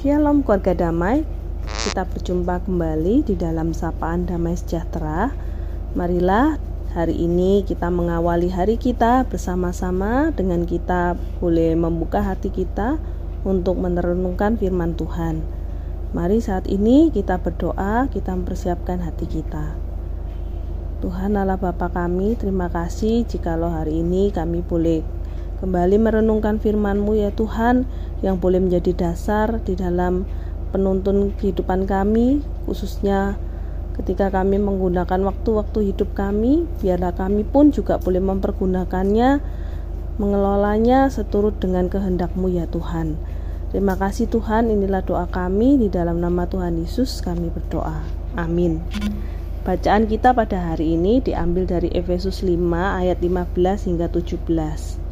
Shalom keluarga damai. Kita berjumpa kembali di dalam sapaan damai sejahtera. Marilah hari ini kita mengawali hari kita bersama-sama Dengan kita boleh membuka hati kita untuk merenungkan firman Tuhan. Mari saat ini kita berdoa, kita mempersiapkan hati kita. Tuhan Allah Bapa kami, terima kasih jikalau hari ini kami boleh kembali merenungkan firman-Mu ya Tuhan yang boleh menjadi dasar di dalam penuntun kehidupan kami khususnya ketika kami menggunakan waktu-waktu hidup kami biarlah kami pun juga boleh mempergunakannya mengelolanya seturut dengan kehendak-Mu ya Tuhan. Terima kasih Tuhan. Inilah doa kami. Di dalam nama Tuhan Yesus kami berdoa. Amin. Bacaan kita pada hari ini diambil dari Efesus 5 ayat 15 hingga 17.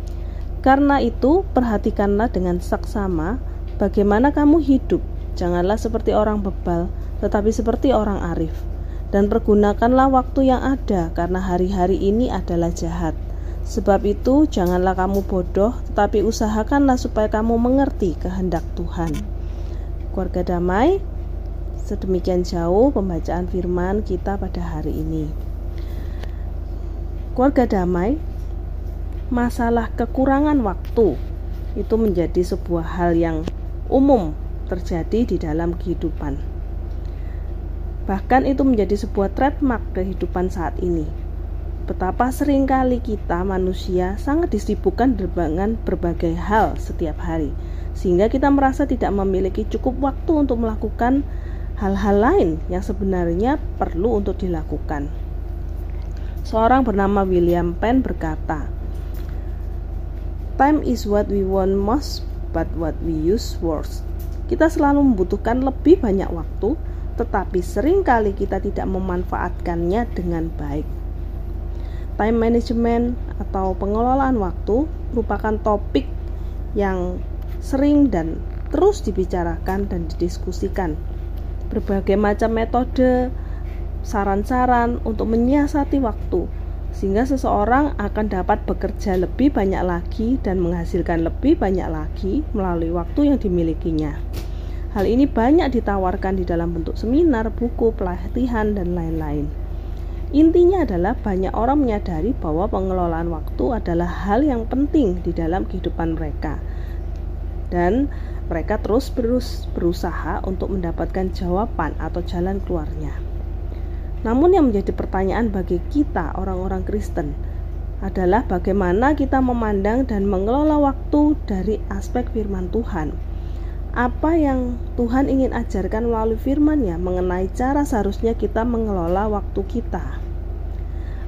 Karena itu, perhatikanlah dengan saksama bagaimana kamu hidup. Janganlah seperti orang bebal, tetapi seperti orang arif. Dan pergunakanlah waktu yang ada, karena hari-hari ini adalah jahat. Sebab itu, janganlah kamu bodoh, tetapi usahakanlah supaya kamu mengerti kehendak Tuhan. Keluarga damai, sedemikian jauh pembacaan firman kita pada hari ini. Keluarga damai, masalah kekurangan waktu itu menjadi sebuah hal yang umum terjadi di dalam kehidupan. Bahkan itu menjadi sebuah trademark kehidupan saat ini. Betapa sering kali kita manusia sangat disibukkan dengan berbagai hal setiap hari, sehingga kita merasa tidak memiliki cukup waktu untuk melakukan hal-hal lain yang sebenarnya perlu untuk dilakukan. Seorang bernama William Penn berkata, Time is what we want most, but what we use worst. Kita selalu membutuhkan lebih banyak waktu, tetapi sering kali kita tidak memanfaatkannya dengan baik. Time management atau pengelolaan waktu merupakan topik yang sering dan terus dibicarakan dan didiskusikan. Berbagai macam metode, saran-saran untuk menyiasati waktu sehingga seseorang akan dapat bekerja lebih banyak lagi dan menghasilkan lebih banyak lagi melalui waktu yang dimilikinya. Hal ini banyak ditawarkan di dalam bentuk seminar, buku, pelatihan, dan lain-lain. Intinya adalah banyak orang menyadari bahwa pengelolaan waktu adalah hal yang penting di dalam kehidupan mereka. Dan mereka terus berusaha untuk mendapatkan jawaban atau jalan keluarnya. Namun yang menjadi pertanyaan bagi kita orang-orang Kristen adalah bagaimana kita memandang dan mengelola waktu dari aspek firman Tuhan. Apa yang Tuhan ingin ajarkan melalui firman-Nya mengenai cara seharusnya kita mengelola waktu kita.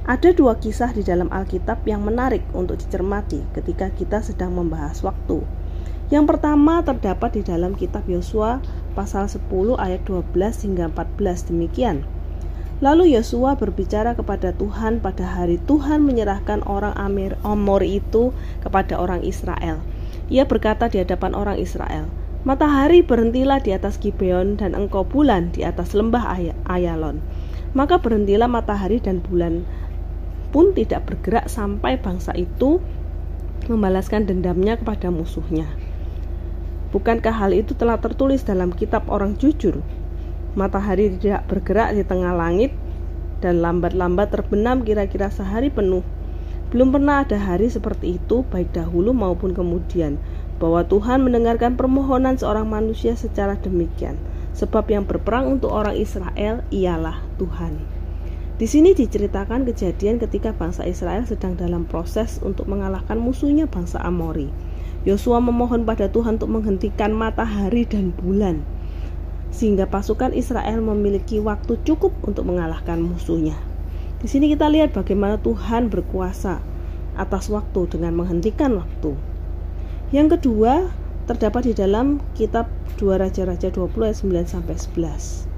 Ada dua kisah di dalam Alkitab yang menarik untuk dicermati ketika kita sedang membahas waktu. Yang pertama terdapat di dalam kitab Yosua pasal 10 ayat 12 hingga 14 demikian. Lalu Yosua berbicara kepada Tuhan pada hari Tuhan menyerahkan orang Amir Amori itu kepada orang Israel. Ia berkata di hadapan orang Israel, Matahari berhentilah di atas Gibeon dan engkau bulan di atas lembah Ay Ayalon. Maka berhentilah matahari dan bulan pun tidak bergerak sampai bangsa itu membalaskan dendamnya kepada musuhnya. Bukankah hal itu telah tertulis dalam kitab orang jujur Matahari tidak bergerak di tengah langit dan lambat-lambat terbenam kira-kira sehari penuh. Belum pernah ada hari seperti itu baik dahulu maupun kemudian bahwa Tuhan mendengarkan permohonan seorang manusia secara demikian. Sebab yang berperang untuk orang Israel ialah Tuhan. Di sini diceritakan kejadian ketika bangsa Israel sedang dalam proses untuk mengalahkan musuhnya bangsa Amori. Yosua memohon pada Tuhan untuk menghentikan matahari dan bulan sehingga pasukan Israel memiliki waktu cukup untuk mengalahkan musuhnya. Di sini kita lihat bagaimana Tuhan berkuasa atas waktu dengan menghentikan waktu. Yang kedua, terdapat di dalam kitab 2 Raja-Raja 20 ayat 9 sampai 11.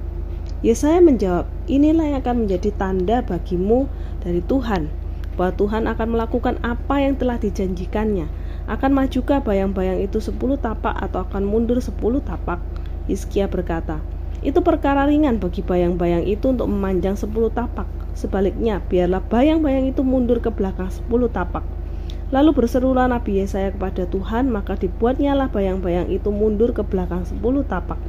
Yesaya menjawab, inilah yang akan menjadi tanda bagimu dari Tuhan, bahwa Tuhan akan melakukan apa yang telah dijanjikannya. Akan majukah bayang-bayang itu 10 tapak atau akan mundur 10 tapak? Hizkia berkata, itu perkara ringan bagi bayang-bayang itu untuk memanjang sepuluh tapak. Sebaliknya, biarlah bayang-bayang itu mundur ke belakang sepuluh tapak. Lalu berserulah Nabi Yesaya kepada Tuhan, maka dibuatnyalah bayang-bayang itu mundur ke belakang sepuluh tapak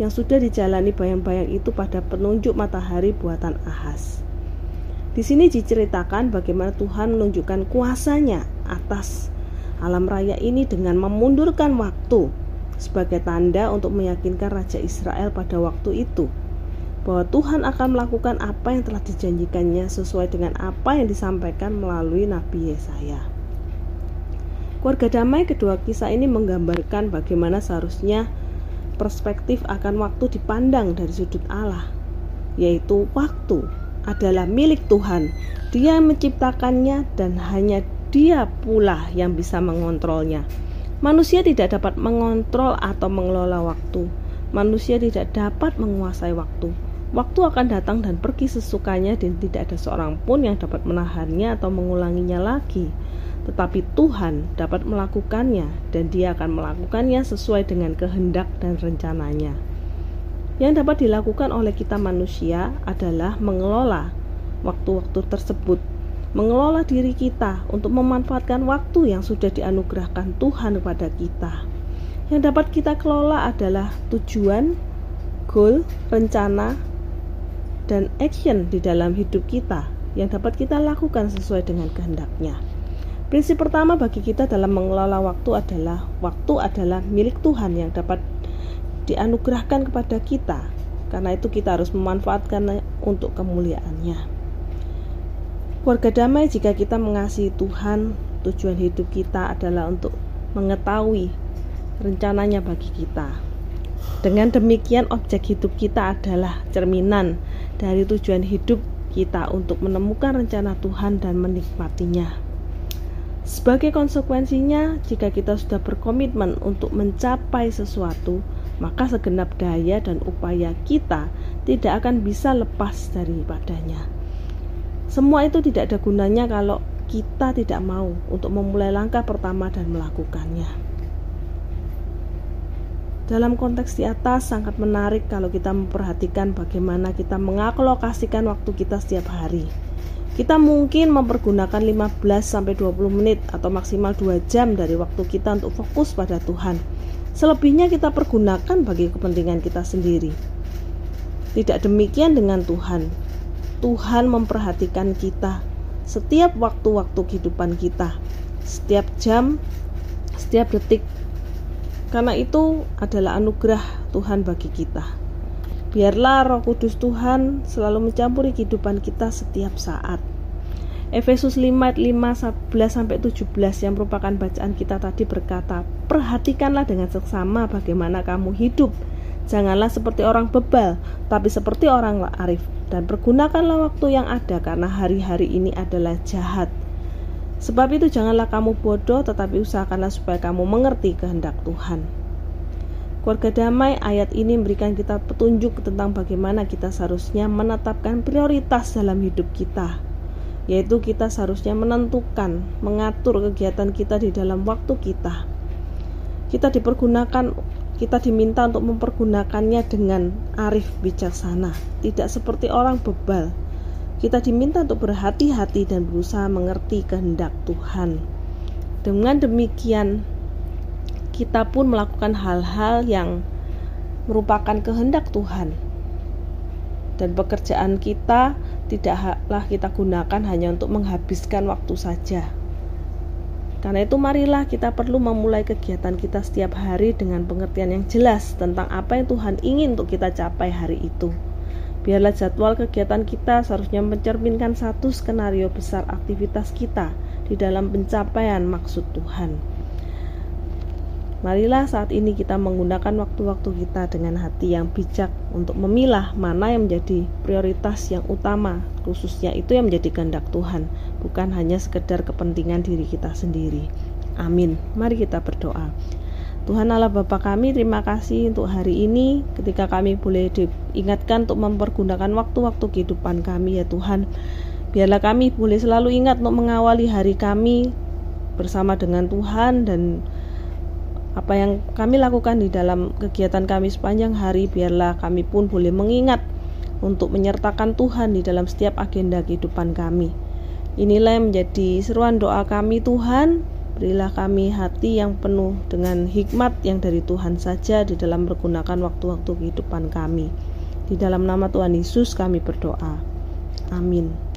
yang sudah dijalani bayang-bayang itu pada penunjuk matahari buatan Ahas. Di sini diceritakan bagaimana Tuhan menunjukkan kuasanya atas alam raya ini dengan memundurkan waktu sebagai tanda untuk meyakinkan Raja Israel pada waktu itu bahwa Tuhan akan melakukan apa yang telah dijanjikannya sesuai dengan apa yang disampaikan melalui Nabi Yesaya. Keluarga damai kedua kisah ini menggambarkan bagaimana seharusnya perspektif akan waktu dipandang dari sudut Allah, yaitu waktu adalah milik Tuhan. Dia menciptakannya dan hanya Dia pula yang bisa mengontrolnya. Manusia tidak dapat mengontrol atau mengelola waktu. Manusia tidak dapat menguasai waktu. Waktu akan datang dan pergi sesukanya dan tidak ada seorang pun yang dapat menahannya atau mengulanginya lagi tetapi Tuhan dapat melakukannya dan Dia akan melakukannya sesuai dengan kehendak dan rencananya. Yang dapat dilakukan oleh kita manusia adalah mengelola waktu-waktu tersebut, mengelola diri kita untuk memanfaatkan waktu yang sudah dianugerahkan Tuhan kepada kita. Yang dapat kita kelola adalah tujuan, goal, rencana, dan action di dalam hidup kita yang dapat kita lakukan sesuai dengan kehendaknya. Prinsip pertama bagi kita dalam mengelola waktu adalah waktu adalah milik Tuhan yang dapat dianugerahkan kepada kita. Karena itu kita harus memanfaatkan untuk kemuliaannya. Keluarga damai jika kita mengasihi Tuhan, tujuan hidup kita adalah untuk mengetahui rencananya bagi kita. Dengan demikian objek hidup kita adalah cerminan dari tujuan hidup kita untuk menemukan rencana Tuhan dan menikmatinya. Sebagai konsekuensinya, jika kita sudah berkomitmen untuk mencapai sesuatu, maka segenap daya dan upaya kita tidak akan bisa lepas daripadanya. Semua itu tidak ada gunanya kalau kita tidak mau untuk memulai langkah pertama dan melakukannya. Dalam konteks di atas sangat menarik kalau kita memperhatikan bagaimana kita mengalokasikan waktu kita setiap hari. Kita mungkin mempergunakan 15 sampai 20 menit atau maksimal 2 jam dari waktu kita untuk fokus pada Tuhan. Selebihnya kita pergunakan bagi kepentingan kita sendiri. Tidak demikian dengan Tuhan. Tuhan memperhatikan kita setiap waktu-waktu kehidupan kita, setiap jam, setiap detik. Karena itu adalah anugerah Tuhan bagi kita. Biarlah Roh Kudus Tuhan selalu mencampuri kehidupan kita setiap saat. Efesus 5 ayat 5 11 sampai 17 yang merupakan bacaan kita tadi berkata, "Perhatikanlah dengan seksama bagaimana kamu hidup. Janganlah seperti orang bebal, tapi seperti orang arif dan pergunakanlah waktu yang ada karena hari-hari ini adalah jahat." Sebab itu janganlah kamu bodoh tetapi usahakanlah supaya kamu mengerti kehendak Tuhan. Keluarga damai ayat ini memberikan kita petunjuk tentang bagaimana kita seharusnya menetapkan prioritas dalam hidup kita, yaitu kita seharusnya menentukan, mengatur kegiatan kita di dalam waktu kita. Kita dipergunakan, kita diminta untuk mempergunakannya dengan arif bijaksana, tidak seperti orang bebal. Kita diminta untuk berhati-hati dan berusaha mengerti kehendak Tuhan. Dengan demikian, kita pun melakukan hal-hal yang merupakan kehendak Tuhan. Dan pekerjaan kita tidaklah kita gunakan hanya untuk menghabiskan waktu saja. Karena itu marilah kita perlu memulai kegiatan kita setiap hari dengan pengertian yang jelas tentang apa yang Tuhan ingin untuk kita capai hari itu. Biarlah jadwal kegiatan kita seharusnya mencerminkan satu skenario besar aktivitas kita di dalam pencapaian maksud Tuhan. Marilah saat ini kita menggunakan waktu-waktu kita dengan hati yang bijak untuk memilah mana yang menjadi prioritas yang utama, khususnya itu yang menjadi kehendak Tuhan, bukan hanya sekedar kepentingan diri kita sendiri. Amin. Mari kita berdoa. Tuhan Allah Bapa kami, terima kasih untuk hari ini ketika kami boleh diingatkan untuk mempergunakan waktu-waktu kehidupan kami ya Tuhan. Biarlah kami boleh selalu ingat untuk mengawali hari kami bersama dengan Tuhan dan apa yang kami lakukan di dalam kegiatan kami sepanjang hari, biarlah kami pun boleh mengingat untuk menyertakan Tuhan di dalam setiap agenda kehidupan kami. Inilah yang menjadi seruan doa kami Tuhan Berilah kami hati yang penuh dengan hikmat yang dari Tuhan saja di dalam menggunakan waktu-waktu kehidupan kami. Di dalam nama Tuhan Yesus kami berdoa. Amin.